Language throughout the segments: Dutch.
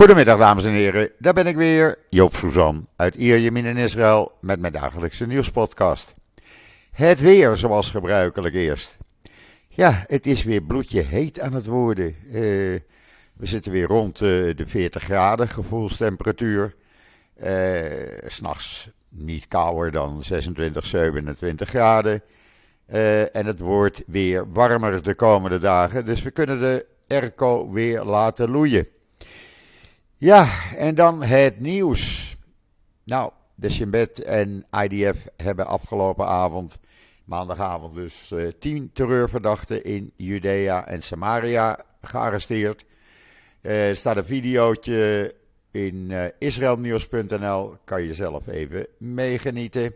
Goedemiddag dames en heren, daar ben ik weer, Joop Suzan uit Ierjemien in Israël met mijn dagelijkse nieuwspodcast. Het weer zoals gebruikelijk eerst. Ja, het is weer bloedje heet aan het worden. Uh, we zitten weer rond uh, de 40 graden gevoelstemperatuur. Uh, S'nachts niet kouder dan 26, 27 graden. en het wordt weer warmer de komende dagen, dus we kunnen de airco weer laten loeien. Ja, en dan het nieuws. Nou, de Shin en IDF hebben afgelopen avond, maandagavond dus, uh, tien terreurverdachten in Judea en Samaria gearresteerd. Eh, er staat een videootje in uh, israelnieuws.nl, kan je zelf even meegenieten.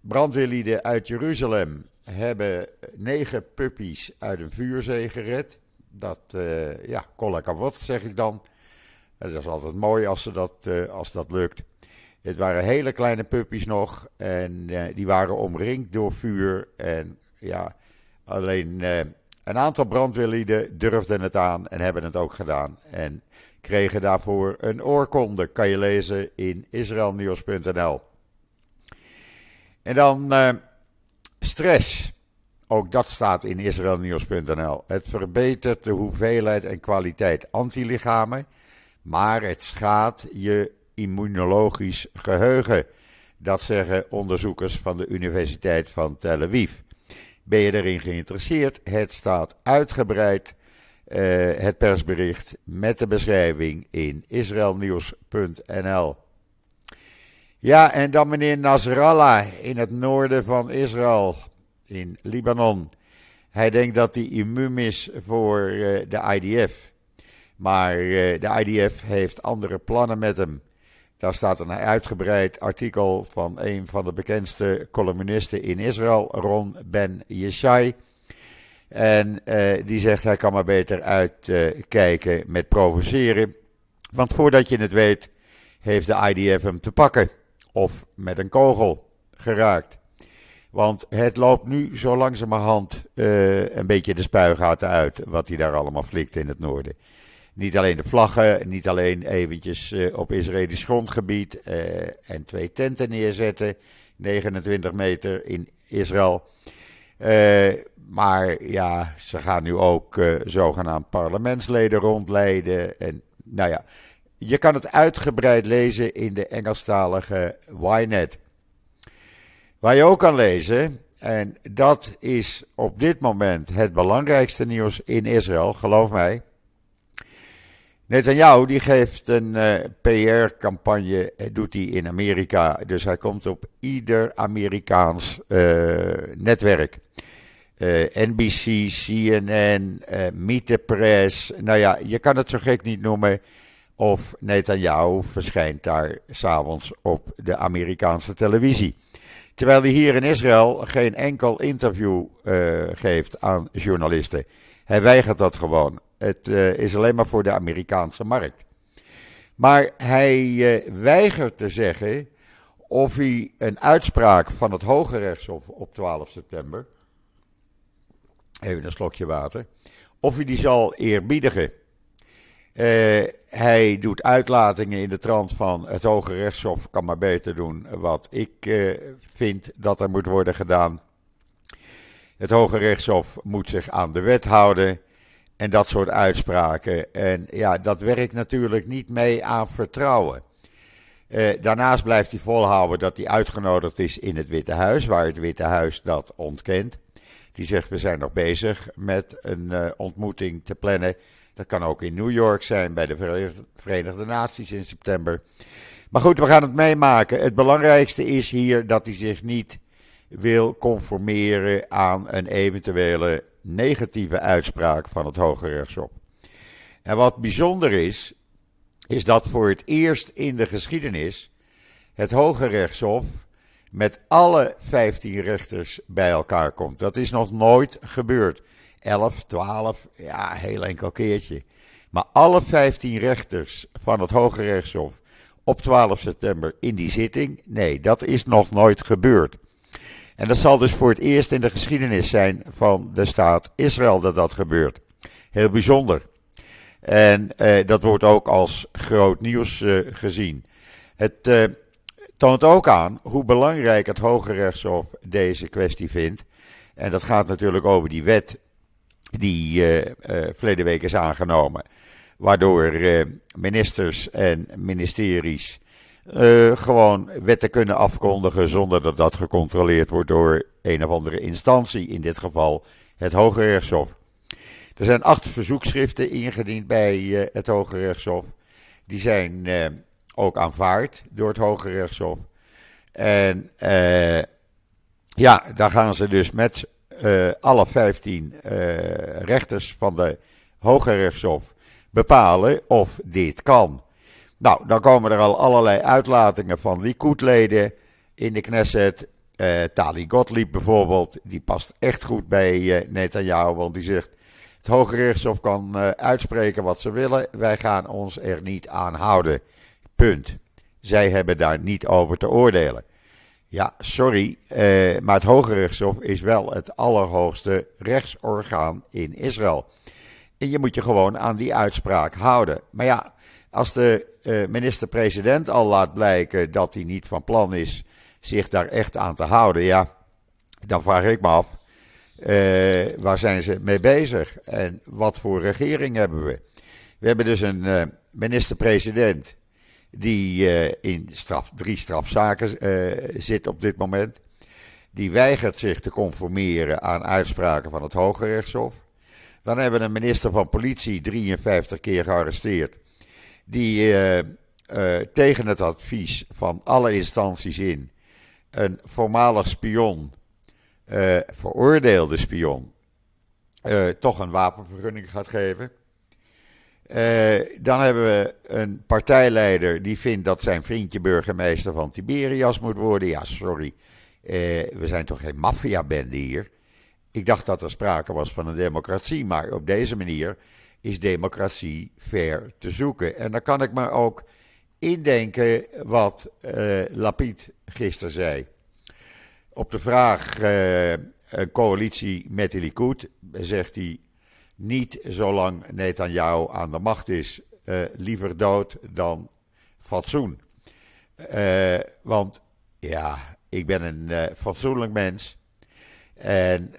brandweerlieden uit Jeruzalem hebben negen puppies uit een vuurzee gered. Dat, uh, ja, kolla wat zeg ik dan. Dat is altijd mooi als, ze dat, uh, als dat lukt. Het waren hele kleine puppies nog. En uh, die waren omringd door vuur. En ja, alleen een aantal brandweerlieden durfden het aan en hebben het ook gedaan. En kregen daarvoor een oorkonde. Kan je lezen in israelnieuws.nl. En dan stress. Ook dat staat in israelnieuws.nl. Het verbetert de hoeveelheid en kwaliteit antilichamen, maar het schaadt je immunologisch geheugen. Dat zeggen onderzoekers van de Universiteit van Tel Aviv. Ben je erin geïnteresseerd? Het staat uitgebreid, uh, het persbericht met de beschrijving in israelnieuws.nl. Ja, en dan meneer Nasrallah in het noorden van Israël in Libanon. Hij denkt dat hij immuun is voor uh, de IDF. Maar uh, de IDF heeft andere plannen met hem. Daar staat een uitgebreid artikel van een van de bekendste columnisten in Israël, Ron Ben Yeshai. En uh, die zegt hij kan maar beter uitkijken met provoceren. Want voordat je het weet, heeft de IDF hem te pakken. Of met een kogel geraakt. Want het loopt nu zo langzamerhand uh, een beetje de spuigaten uit. Wat hij daar allemaal flikt in het noorden. Niet alleen de vlaggen, niet alleen eventjes uh, op Israëlisch grondgebied. Uh, en twee tenten neerzetten. 29 meter in Israël. maar ja, ze gaan nu ook zogenaamd parlementsleden rondleiden. En nou ja, je kan het uitgebreid lezen in de Engelstalige Ynet. Waar je ook kan lezen, en dat is op dit moment het belangrijkste nieuws in Israël, geloof mij. Netanyahu die geeft een eh, PR-campagne, eh, doet hij in Amerika. Dus hij komt op ieder Amerikaans uh, netwerk. NBC, CNN, Meet the Press. Nou ja, je kan het zo gek niet noemen. Of Netanyahu verschijnt daar s'avonds op de Amerikaanse televisie. Terwijl hij hier in Israël geen enkel interview uh, geeft aan journalisten. Hij weigert dat gewoon. Het uh, is alleen maar voor de Amerikaanse markt. Maar hij uh, weigert te zeggen of hij een uitspraak van het Hoge Rechtshof op 12 september. Even een slokje water. Of hij die zal eerbiedigen. Uh, hij doet uitlatingen in de trant van het Hoge Rechtshof kan maar beter doen wat ik uh, vind dat er moet worden gedaan. Het Hoge Rechtshof moet zich aan de wet houden en dat soort uitspraken. En ja, dat werkt natuurlijk niet mee aan vertrouwen. Uh, daarnaast blijft hij volhouden dat hij uitgenodigd is in het Witte Huis, waar het Witte Huis dat ontkent. Die zegt we zijn nog bezig met een ontmoeting te plannen dat kan ook in New York zijn bij de Verenigde Naties in september. Maar goed, we gaan het meemaken. Het belangrijkste is hier dat hij zich niet wil conformeren aan een eventuele negatieve uitspraak van het Hoge Rechtshof. En wat bijzonder is, is dat voor het eerst in de geschiedenis het Hoge Rechtshof met alle 15 rechters bij elkaar komt. Dat is nog nooit gebeurd. 11, 12, ja, heel enkel keertje. Maar alle 15 rechters van het Hoge Rechtshof op 12 september in die zitting, nee, dat is nog nooit gebeurd. En dat zal dus voor het eerst in de geschiedenis zijn van de staat Israël dat dat gebeurt. Heel bijzonder. En dat wordt ook als groot nieuws gezien. Het toont ook aan hoe belangrijk het Hoge Rechtshof deze kwestie vindt. En dat gaat natuurlijk over die wet die verleden week is aangenomen. Waardoor ministers en ministeries gewoon wetten kunnen afkondigen zonder dat dat gecontroleerd wordt door een of andere instantie, in dit geval het Hoge Rechtshof. Er zijn acht verzoekschriften ingediend bij het Hoge Rechtshof. Die zijn ook aanvaard door het Hoge Rechtshof. En ja, daar gaan ze dus met alle 15 rechters van de Hoge Rechtshof bepalen of dit kan. Nou, dan komen er al allerlei uitlatingen van Likud-leden in de Knesset. Uh, Tali Gottlieb bijvoorbeeld, die past echt goed bij uh, Netanyahu, want die zegt: het Hoge Rechtshof kan uitspreken wat ze willen, wij gaan ons er niet aan houden. Punt. Zij hebben daar niet over te oordelen. Ja, sorry, maar het Hoge Rechtshof is wel het allerhoogste rechtsorgaan in Israël. En je moet je gewoon aan die uitspraak houden. Maar ja, als de uh, minister-president al laat blijken dat hij niet van plan is zich daar echt aan te houden, ja, dan vraag ik me af, uh, waar zijn ze mee bezig en wat voor regering hebben we? We hebben dus een minister-president die in straf, drie strafzaken zit op dit moment. Die weigert zich te conformeren aan uitspraken van het Hoge Rechtshof. Dan hebben we een minister van Politie 53 keer gearresteerd die uh, tegen het advies van alle instanties in een voormalig spion, veroordeelde spion, toch een wapenvergunning gaat geven. Dan hebben we een partijleider die vindt dat zijn vriendje burgemeester van Tiberias moet worden. Ja, sorry, we zijn toch geen maffiabende hier. Ik dacht dat er sprake was van een democratie, maar op deze manier is democratie ver te zoeken. En dan kan ik me ook indenken wat uh, Lapid gisteren zei. Op de vraag, een coalitie met de Likud, zegt hij niet zolang Netanyahu aan de macht is, uh, liever dood dan fatsoen. want ja, ik ben een fatsoenlijk mens. En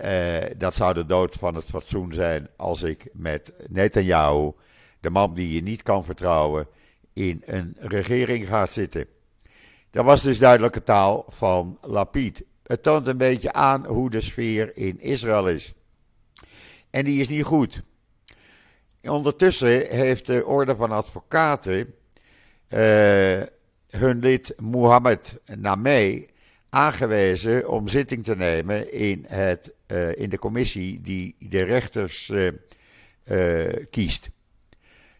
dat zou de dood van het fatsoen zijn als ik met Netanyahu, de man die je niet kan vertrouwen, in een regering ga zitten. Dat was dus duidelijke taal van Lapid. Het toont een beetje aan hoe de sfeer in Israël is. En die is niet goed. Ondertussen heeft de Orde van Advocaten uh, hun lid Mohammed Nameh aangewezen om zitting te nemen in, het, uh, in de commissie die de rechters uh, kiest.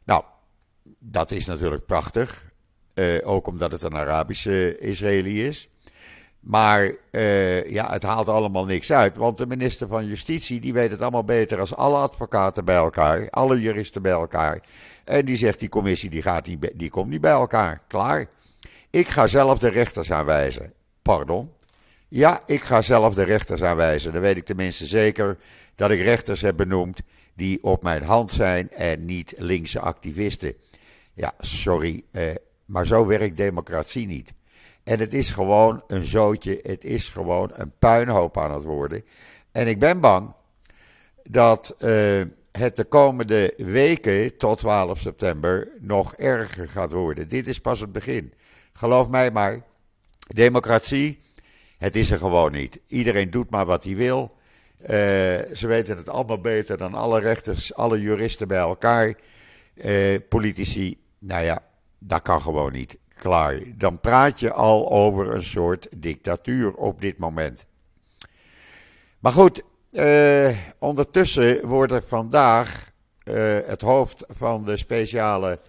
Nou, dat is natuurlijk prachtig. ook omdat het een Arabische Israëli is. Maar ja, het haalt allemaal niks uit. Want de minister van Justitie die weet het allemaal beter als alle advocaten bij elkaar. Alle juristen bij elkaar. En die zegt die commissie die, gaat niet, die komt niet bij elkaar. Klaar. Ik ga zelf de rechters aanwijzen. Pardon? Ja, ik ga zelf de rechters aanwijzen. Dan weet ik tenminste zeker dat ik rechters heb benoemd die op mijn hand zijn en niet linkse activisten. Ja, sorry, eh, maar zo werkt democratie niet. En het is gewoon een zootje, het is gewoon een puinhoop aan het worden. En ik ben bang dat uh, het de komende weken tot 12 september nog erger gaat worden. Dit is pas het begin. Geloof mij maar, democratie het is er gewoon niet. Iedereen doet maar wat hij wil. Uh, ze weten het allemaal beter dan alle rechters, alle juristen bij elkaar. Uh, politici, nou ja, dat kan gewoon niet. Klaar. Dan praat je al over een soort dictatuur op dit moment. Maar goed, uh, ondertussen wordt er vandaag het hoofd van de speciale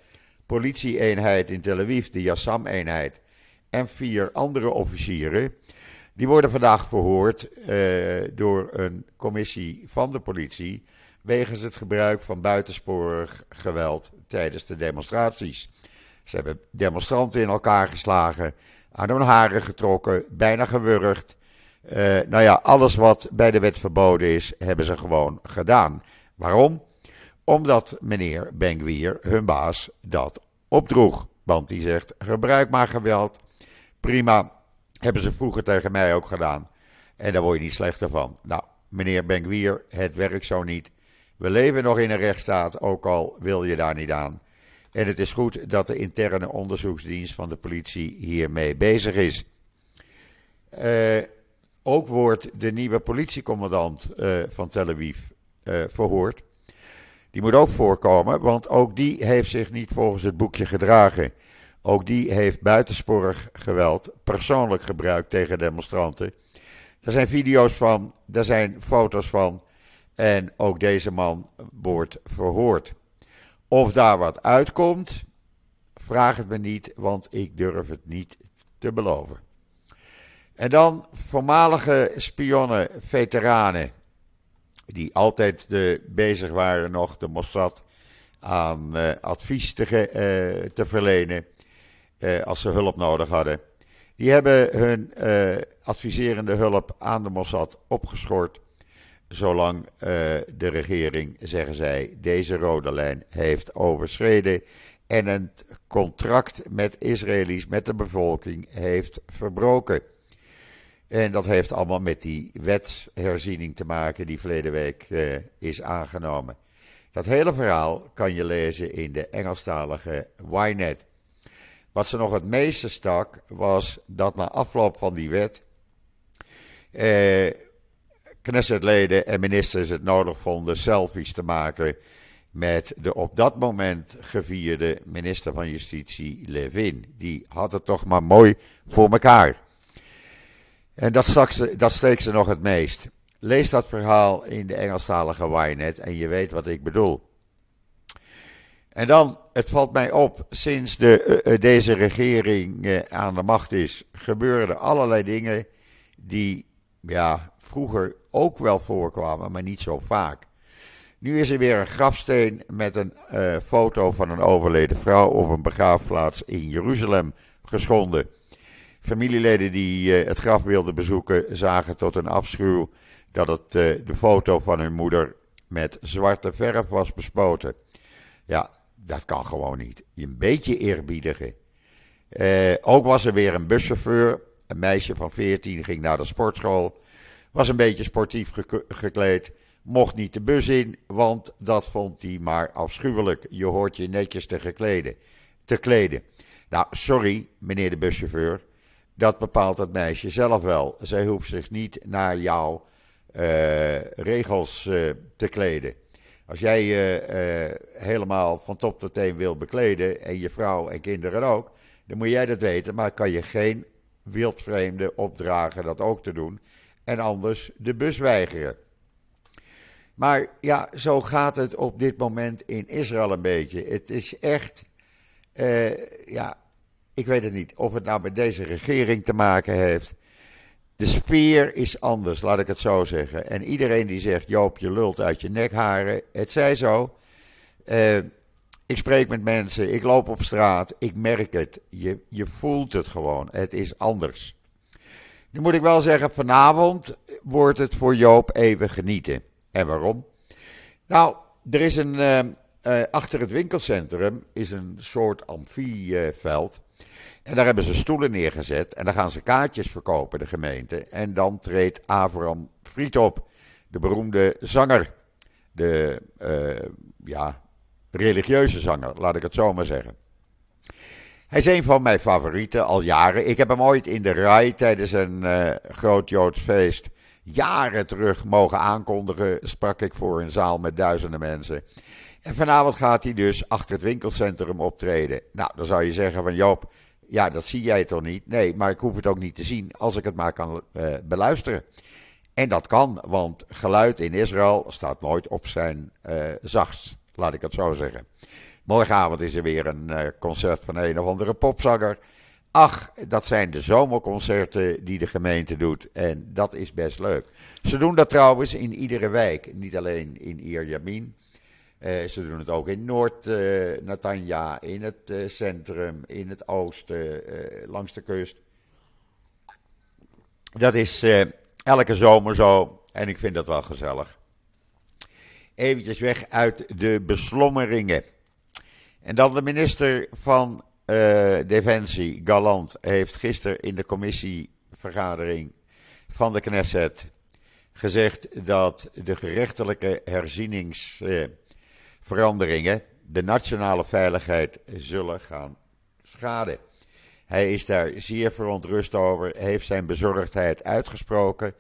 politie-eenheid in Tel Aviv, de Yassam-eenheid, en vier andere officieren die worden vandaag verhoord uh, door een commissie van de politie. wegens het gebruik van buitensporig geweld tijdens de demonstraties. Ze hebben demonstranten in elkaar geslagen, aan hun haren getrokken, bijna gewurgd. Uh, nou ja, alles wat bij de wet verboden is, hebben ze gewoon gedaan. Waarom? omdat meneer Benguier, hun baas, dat opdroeg. Want die zegt: gebruik maar geweld. Prima. Hebben ze vroeger tegen mij ook gedaan. En daar word je niet slechter van. Nou, meneer Benguier, het werkt zo niet. We leven nog in een rechtsstaat, ook al wil je daar niet aan. En het is goed dat de interne onderzoeksdienst van de politie hiermee bezig is. Uh, ook wordt de nieuwe politiecommandant uh, van Tel Aviv uh, verhoord. Die moet ook voorkomen, want ook die heeft zich niet volgens het boekje gedragen. Ook die heeft buitensporig geweld persoonlijk gebruikt tegen demonstranten. Er zijn video's van, er zijn foto's van. En ook deze man wordt verhoord. Of daar wat uitkomt, vraag het me niet, want ik durf het niet te beloven. En dan voormalige spionnen, veteranen, die altijd de, bezig waren nog de Mossad aan uh, advies te, uh, te verlenen uh, als ze hulp nodig hadden. Die hebben hun adviserende hulp aan de Mossad opgeschort, zolang de regering, zeggen zij, deze rode lijn heeft overschreden en een contract met Israëli's, met de bevolking, heeft verbroken. En dat heeft allemaal met die wetsherziening te maken die verleden week uh, is aangenomen. Dat hele verhaal kan je lezen in de Engelstalige Ynet. Wat ze nog het meeste stak was dat na afloop van die wet eh, Knessetleden en ministers het nodig vonden selfies te maken met de op dat moment gevierde minister van Justitie Levin. Die had het toch maar mooi voor elkaar. En dat, ze, dat steekt ze nog het meest. Lees dat verhaal in de Engelstalige Ynet en je weet wat ik bedoel. En dan, het valt mij op, sinds de, uh, deze regering uh, aan de macht is, gebeuren allerlei dingen die ja, vroeger ook wel voorkwamen, maar niet zo vaak. Nu is er weer een grafsteen met een uh, foto van een overleden vrouw op een begraafplaats in Jeruzalem geschonden. Familieleden die uh, het graf wilden bezoeken zagen tot een afschuw dat het uh, de foto van hun moeder met zwarte verf was bespoten. Ja, dat kan gewoon niet. Een beetje eerbiedigen. Ook was er weer een buschauffeur. Een meisje van 14 ging naar de sportschool. Was een beetje sportief gekleed. Mocht niet de bus in, want dat vond hij maar afschuwelijk. Je hoort je netjes te, gekleden, te kleden. Nou, sorry, meneer de buschauffeur. Dat bepaalt het meisje zelf wel. Zij hoeft zich niet naar jouw uh, regels uh, te kleden. Als jij je uh, helemaal van top tot teen wil bekleden, en je vrouw en kinderen ook, dan moet jij dat weten. Maar kan je geen wildvreemde opdragen dat ook te doen. En anders de bus weigeren. Maar ja, zo gaat het op dit moment in Israël een beetje. Het is echt, ja, ik weet het niet of het nou met deze regering te maken heeft. De sfeer is anders, laat ik het zo zeggen. En iedereen die zegt, Joop, je lult uit je nekharen, het zij zo. Ik spreek met mensen, ik loop op straat, ik merk het. Je, je voelt het gewoon, het is anders. Nu moet ik wel zeggen, vanavond wordt het voor Joop even genieten. En waarom? Nou, er is een, uh, uh, achter het winkelcentrum is een soort amfieveld. En daar hebben ze stoelen neergezet en dan gaan ze kaartjes verkopen, de gemeente. En dan treedt Avram Friet op, de beroemde zanger. De uh, ja, religieuze zanger, laat ik het zo maar zeggen. Hij is een van mijn favorieten al jaren. Ik heb hem ooit in de rij tijdens een uh, groot Joods feest jaren terug mogen aankondigen. Sprak ik voor een zaal met duizenden mensen. En vanavond gaat hij dus achter het winkelcentrum optreden. Nou, dan zou je zeggen van Joop, ja, dat zie jij toch niet? Nee, maar ik hoef het ook niet te zien als ik het maar kan uh, beluisteren. En dat kan, want geluid in Israël staat nooit op zijn uh, zachtst, laat ik het zo zeggen. Morgenavond is er weer een uh, concert van een of andere popzanger. Ach, dat zijn de zomerconcerten die de gemeente doet. En dat is best leuk. Ze doen dat trouwens in iedere wijk. Niet alleen in Ierjamin. Uh, ze doen het ook in Noord-Natanja, uh, in het centrum, in het oosten, langs de kust. Dat is elke zomer zo en ik vind dat wel gezellig. eventjes weg uit de beslommeringen. En dan de minister van uh, Defensie, Galant, heeft gisteren in de commissievergadering van de Knesset gezegd dat de gerechtelijke herzieningsveranderingen de nationale veiligheid zullen gaan schaden. Hij is daar zeer verontrust over, heeft zijn bezorgdheid uitgesproken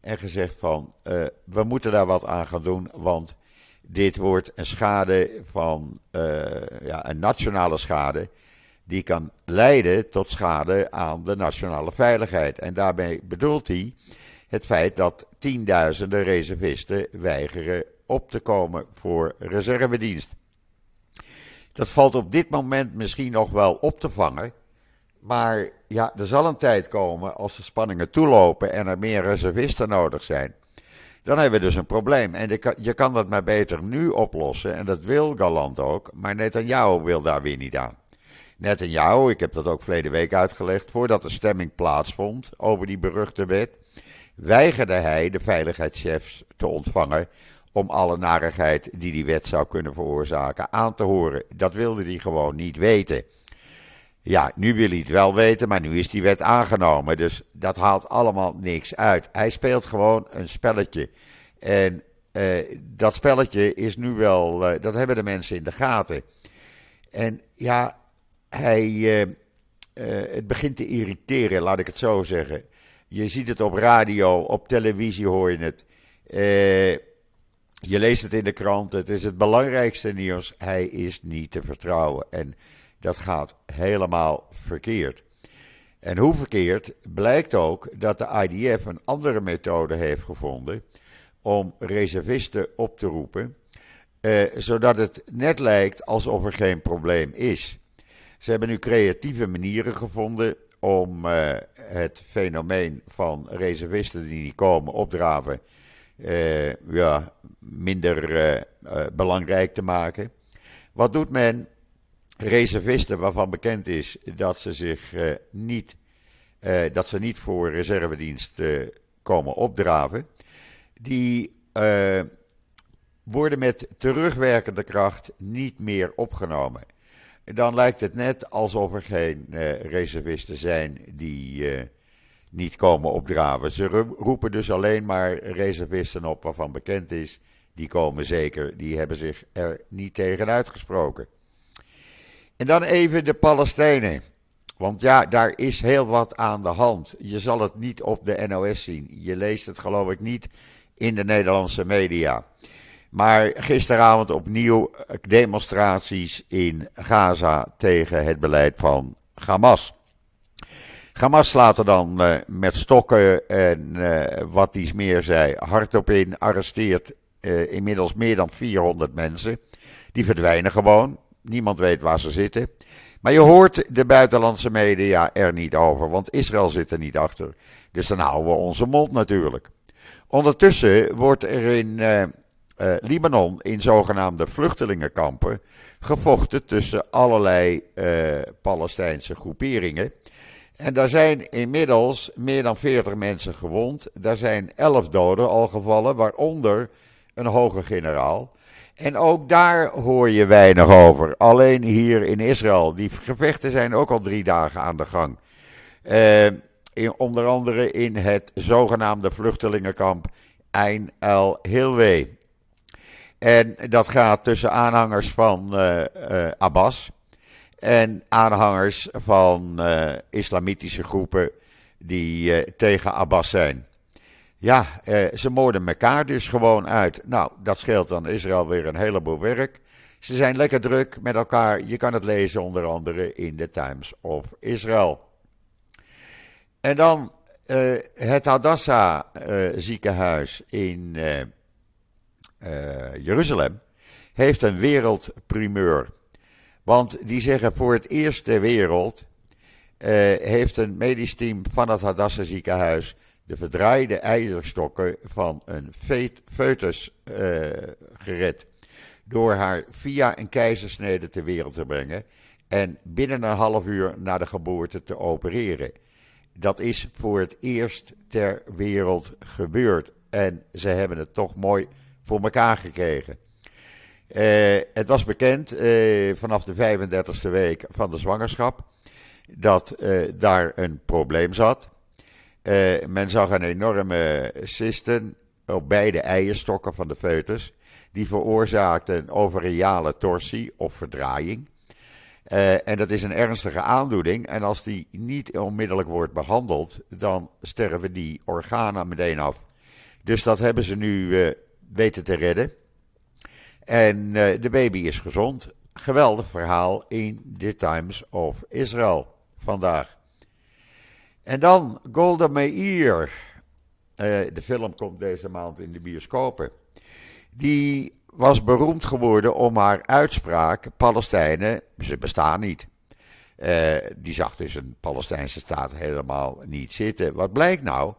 en gezegd van uh, we moeten daar wat aan gaan doen, want dit wordt een schade van uh, ja, een nationale schade die kan leiden tot schade aan de nationale veiligheid. En daarbij bedoelt hij het feit dat tienduizenden reservisten weigeren op te komen voor reservedienst. Dat valt op dit moment misschien nog wel op te vangen. Maar ja, er zal een tijd komen als de spanningen toelopen en er meer reservisten nodig zijn. Dan hebben we dus een probleem. En je kan dat maar beter nu oplossen. En dat wil Galant ook. Maar Netanyahu wil daar weer niet aan. Netanyahu, ik heb dat ook verleden week uitgelegd. Voordat de stemming plaatsvond over die beruchte wet. weigerde hij de veiligheidschefs te ontvangen. om alle narigheid die die wet zou kunnen veroorzaken aan te horen. Dat wilde hij gewoon niet weten. Ja, nu wil hij het wel weten, maar nu is die wet aangenomen. Dus dat haalt allemaal niks uit. Hij speelt gewoon een spelletje. En uh, dat spelletje is nu wel, uh, dat hebben de mensen in de gaten. En ja, hij, uh, het begint te irriteren, laat ik het zo zeggen. Je ziet het op radio, op televisie hoor je het. je leest het in de krant, het is het belangrijkste nieuws. Hij is niet te vertrouwen. En dat gaat helemaal verkeerd. En hoe verkeerd blijkt ook dat de IDF een andere methode heeft gevonden om reservisten op te roepen, eh, zodat het net lijkt alsof er geen probleem is. Ze hebben nu creatieve manieren gevonden om eh, het fenomeen van reservisten die niet komen opdraven eh, ja, minder eh, eh, belangrijk te maken. Wat doet men? Reservisten waarvan bekend is dat ze zich uh, niet, uh, dat ze niet voor reservedienst uh, komen opdraven, die worden met terugwerkende kracht niet meer opgenomen. Dan lijkt het net alsof er geen reservisten zijn die niet komen opdraven. Ze roepen dus alleen maar reservisten op waarvan bekend is, die komen zeker, die hebben zich er niet tegen uitgesproken. En dan even de Palestijnen. Want ja, daar is heel wat aan de hand. Je zal het niet op de NOS zien. Je leest het geloof ik niet in de Nederlandse media. Maar gisteravond opnieuw demonstraties in Gaza tegen het beleid van Hamas. Hamas slaat er dan uh, met stokken en uh, wat iets meer zei hardop in, arresteert inmiddels meer dan 400 mensen. Die verdwijnen gewoon. Niemand weet waar ze zitten. Maar je hoort de buitenlandse media er niet over, want Israël zit er niet achter. Dus dan houden we onze mond natuurlijk. Ondertussen wordt er in uh, uh, Libanon in zogenaamde vluchtelingenkampen gevochten tussen allerlei uh, Palestijnse groeperingen. En daar zijn inmiddels meer dan 40 mensen gewond. Daar zijn 11 doden al gevallen, waaronder een hoge generaal. En ook daar hoor je weinig over. Alleen hier in Israël. Die gevechten zijn ook al drie dagen aan de gang. Uh, in, onder andere in het zogenaamde vluchtelingenkamp Ein El Hilwe. En dat gaat tussen aanhangers van uh, uh, Abbas en aanhangers van islamitische groepen die tegen Abbas zijn. Ja, eh, ze moorden elkaar dus gewoon uit. Nou, dat scheelt dan Israël weer een heleboel werk. Ze zijn lekker druk met elkaar. Je kan het lezen onder andere in de Times of Israel. En dan uh, het Hadassah uh, ziekenhuis in uh, Jeruzalem heeft een wereldprimeur. Want die zeggen voor het eerst ter wereld heeft een medisch team van het Hadassah ziekenhuis de verdraaide ijzerstokken van een foetus uh, gered. Door haar via een keizersnede ter wereld te brengen en binnen een half uur na de geboorte te opereren. Dat is voor het eerst ter wereld gebeurd. En ze hebben het toch mooi voor elkaar gekregen. het was bekend vanaf de 35e week van de zwangerschap dat daar een probleem zat. Men zag een enorme cysten op beide eierstokken van de foetus. Die veroorzaakte een ovariale torsie of verdraaiing. Uh, en dat is een ernstige aandoening. En als die niet onmiddellijk wordt behandeld, dan sterven die organen meteen af. Dus dat hebben ze nu uh, weten te redden. En de baby is gezond. Geweldig verhaal in The Times of Israel vandaag. En dan Golda Meir. de film komt deze maand in de bioscopen. Die was beroemd geworden om haar uitspraak: Palestijnen, ze bestaan niet. Uh, die zag dus een Palestijnse staat helemaal niet zitten. Wat blijkt nou?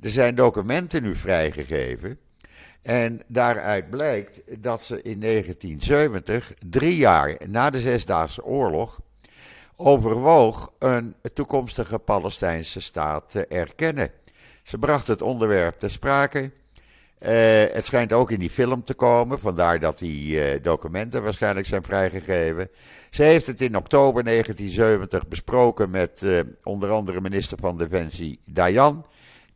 Er zijn documenten nu vrijgegeven. En daaruit blijkt dat ze in 1970, drie jaar na de Zesdaagse Oorlog, overwoog een toekomstige Palestijnse staat te erkennen. Ze bracht het onderwerp ter sprake. Uh, het schijnt ook in die film te komen, vandaar dat die uh, documenten waarschijnlijk zijn vrijgegeven. Ze heeft het in oktober 1970 besproken met uh, onder andere minister van Defensie Dayan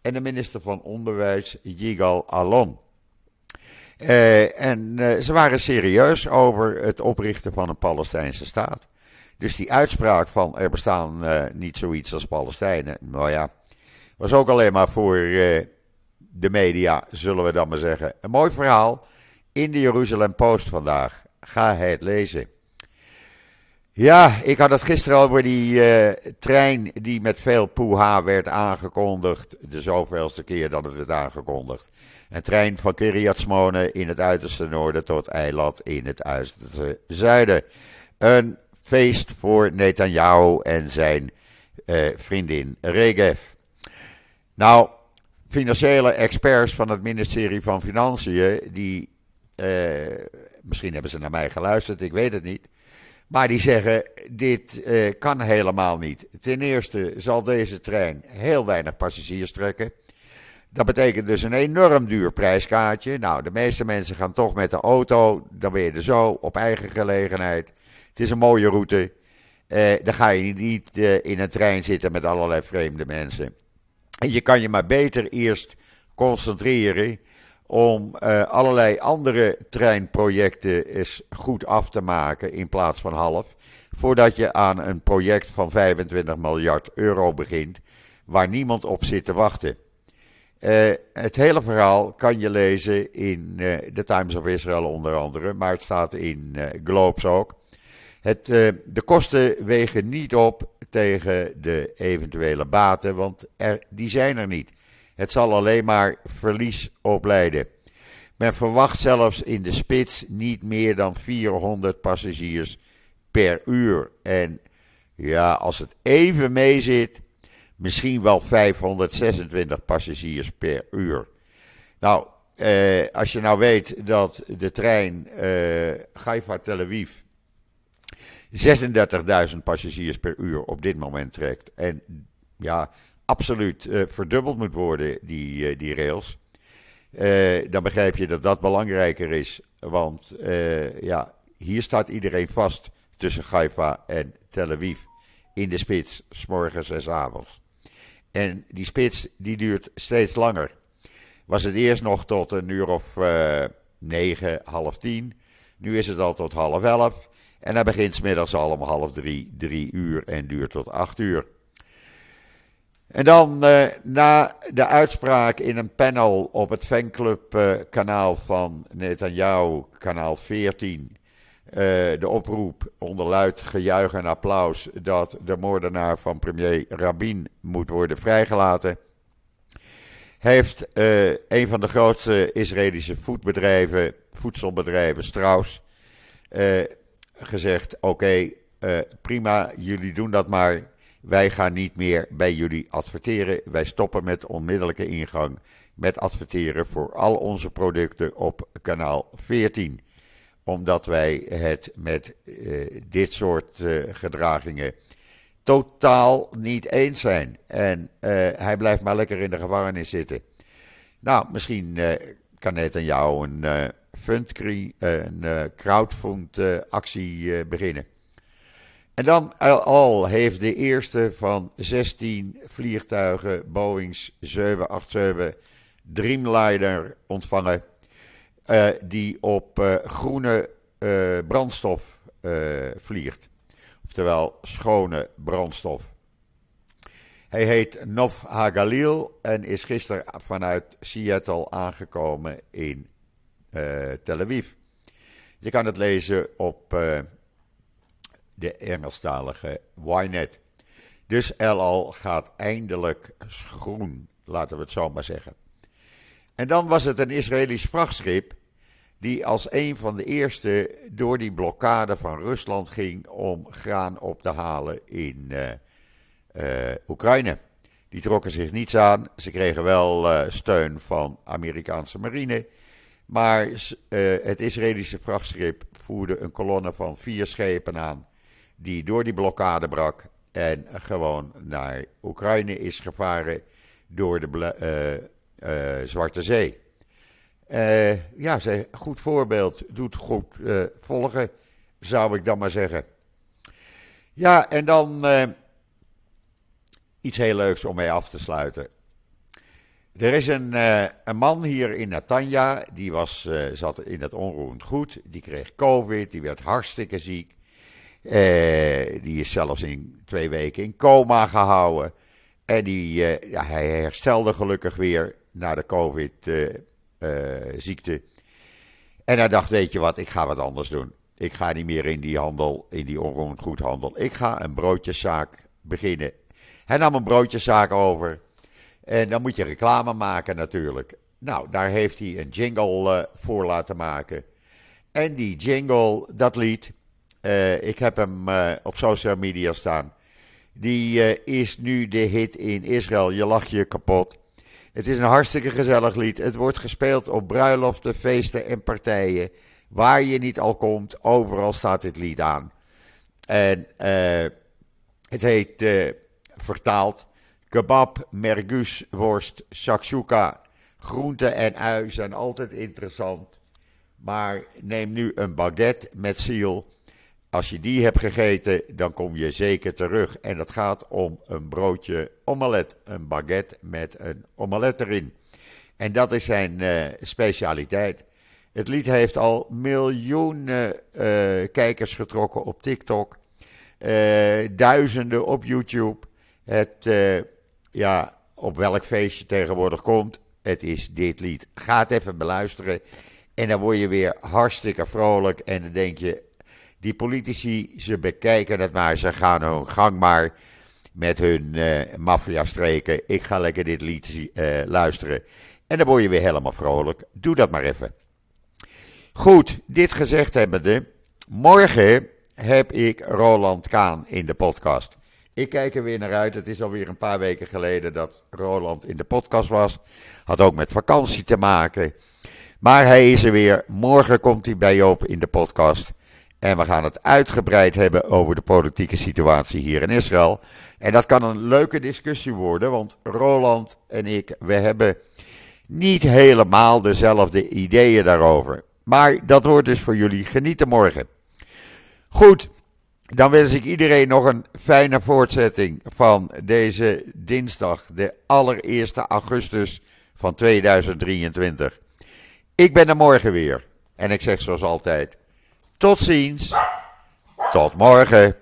en de minister van Onderwijs Yigal Alon. en ze waren serieus over het oprichten van een Palestijnse staat. Dus die uitspraak van er bestaan niet zoiets als Palestijnen, nou ja, was ook alleen maar voor de media, zullen we dan maar zeggen. Een mooi verhaal in de Jeruzalem Post vandaag. Ga het lezen. Ja, ik had het gisteren al over die uh, trein die met veel poeha werd aangekondigd. De zoveelste keer dat het werd aangekondigd. Een trein van Kiryat in het uiterste noorden tot Eilat in het uiterste zuiden. Een feest voor Netanyahu en zijn uh, vriendin Regev. Nou, financiële experts van het ministerie van Financiën, die, eh, misschien hebben ze naar mij geluisterd, ik weet het niet. Maar die zeggen, dit eh, kan helemaal niet. Ten eerste zal deze trein heel weinig passagiers trekken. Dat betekent dus een enorm duur prijskaartje. Nou, de meeste mensen gaan toch met de auto. Dan ben je er zo op eigen gelegenheid. Het is een mooie route. Uh, dan ga je niet uh, in een trein zitten met allerlei vreemde mensen. En je kan je maar beter eerst concentreren om uh, allerlei andere treinprojecten eens goed af te maken in plaats van half. Voordat je aan een project van 25 miljard euro begint, waar niemand op zit te wachten. Het hele verhaal kan je lezen in The Times of Israel onder andere, maar het staat in Globes ook. Het, de kosten wegen niet op tegen de eventuele baten, want er, die zijn er niet. Het zal alleen maar verlies opleiden. Men verwacht zelfs in de spits niet meer dan 400 passagiers per uur. En ja, als het even mee zit, misschien wel 526 passagiers per uur. Nou, eh, als je nou weet dat de trein eh, Haifa-Tel Aviv 36.000 passagiers per uur op dit moment trekt. En ja, absoluut uh, verdubbeld moet worden, die, uh, die rails. Uh, dan begrijp je dat dat belangrijker is. Want ja, hier staat iedereen vast tussen Haifa en Tel Aviv. In de spits, s morgens en s avonds. En die spits die duurt steeds langer. Was het eerst nog tot een uur of negen, half tien. Nu is het al tot half elf. En hij begint smiddags al om half drie, drie uur en duurt tot acht uur. En dan eh, na de uitspraak in een panel op het fanclubkanaal uh, van Netanyahu, kanaal 14. Uh, de oproep onder luid gejuich en applaus dat de moordenaar van premier Rabin moet worden vrijgelaten. Heeft uh, een van de grootste Israëlische voedbedrijven, voedselbedrijven, Strauss, gezegd: Oké, uh, prima, jullie doen dat maar. Wij gaan niet meer bij jullie adverteren. Wij stoppen met onmiddellijke ingang met adverteren voor al onze producten op kanaal 14. Omdat wij het met uh, dit soort uh, gedragingen totaal niet eens zijn. En hij blijft maar lekker in de gevangenis zitten. Nou, misschien kan net aan jou een, uh, fund, een uh, crowdfund actie beginnen. En dan al heeft de eerste van 16 vliegtuigen Boeing's 787 Dreamliner ontvangen. die op groene brandstof vliegt. Oftewel schone brandstof. Hij heet Nov Hagalil en is gisteren vanuit Seattle aangekomen in Tel Aviv. Je kan het lezen op uh, de Engelstalige Ynet. Dus El gaat eindelijk groen, laten we het zo maar zeggen. En dan was het een Israëlisch vrachtschip die als een van de eerste door die blokkade van Rusland ging om graan op te halen in uh, Oekraïne. Die trokken zich niets aan. Ze kregen wel steun van Amerikaanse marine. Maar uh, het Israëlische vrachtschip voerde een kolonne van vier schepen aan. Die door die blokkade brak. En gewoon naar Oekraïne is gevaren door de Zwarte Zee. ja, ze, goed voorbeeld. Doet goed volgen, zou ik dan maar zeggen. Ja, en dan iets heel leuks om mee af te sluiten. Er is een, uh, een man hier in Natanja, die was, uh, zat in het onroerend goed. Die kreeg COVID, die werd hartstikke ziek. Uh, die is zelfs in twee weken in coma gehouden. En die, ja, hij herstelde gelukkig weer na de COVID-ziekte. en hij dacht, weet je wat, ik ga wat anders doen. Ik ga niet meer in die handel, in die onroerend goedhandel. Ik ga een broodjeszaak beginnen hij nam een broodjeszaak over. En dan moet je reclame maken natuurlijk. Nou, daar heeft hij een jingle uh, voor laten maken. En die jingle, dat lied, uh, ik heb hem uh, op social media staan. Die is nu de hit in Israël. Je lacht je kapot. Het is een hartstikke gezellig lied. Het wordt gespeeld op bruiloften, feesten en partijen. Waar je niet al komt, overal staat dit lied aan. En het heet vertaald. Kebab, mergus, worst, shakshuka, groente en ui zijn altijd interessant. Maar neem nu een baguette met ziel. Als je die hebt gegeten, dan kom je zeker terug. En dat gaat om een broodje omelet. Een baguette met een omelet erin. En dat is zijn uh, specialiteit. Het lied heeft al miljoenen uh, kijkers getrokken op TikTok. Uh, duizenden op YouTube. Het, ja, op welk feestje tegenwoordig komt, het is dit lied. Ga het even beluisteren en dan word je weer hartstikke vrolijk. En dan denk je, die politici, ze bekijken het maar, ze gaan hun gang maar met hun uh, maffiastreken. Ik ga lekker dit lied uh, luisteren. En dan word je weer helemaal vrolijk. Doe dat maar even. Goed, dit gezegd hebbende, morgen heb ik Roland Kaan in de podcast. Ik kijk er weer naar uit. Het is alweer een paar weken geleden dat Roland in de podcast was. Had ook met vakantie te maken. Maar hij is er weer. Morgen komt hij bij Joop in de podcast. En we gaan het uitgebreid hebben over de politieke situatie hier in Israël. En dat kan een leuke discussie worden, want Roland en ik, we hebben niet helemaal dezelfde ideeën daarover. Maar dat wordt dus voor jullie genieten morgen. Goed, dan wens ik iedereen nog een fijne voortzetting van deze dinsdag, de allereerste augustus van 2023. Ik ben er morgen weer. En ik zeg zoals altijd: tot ziens. Tot morgen.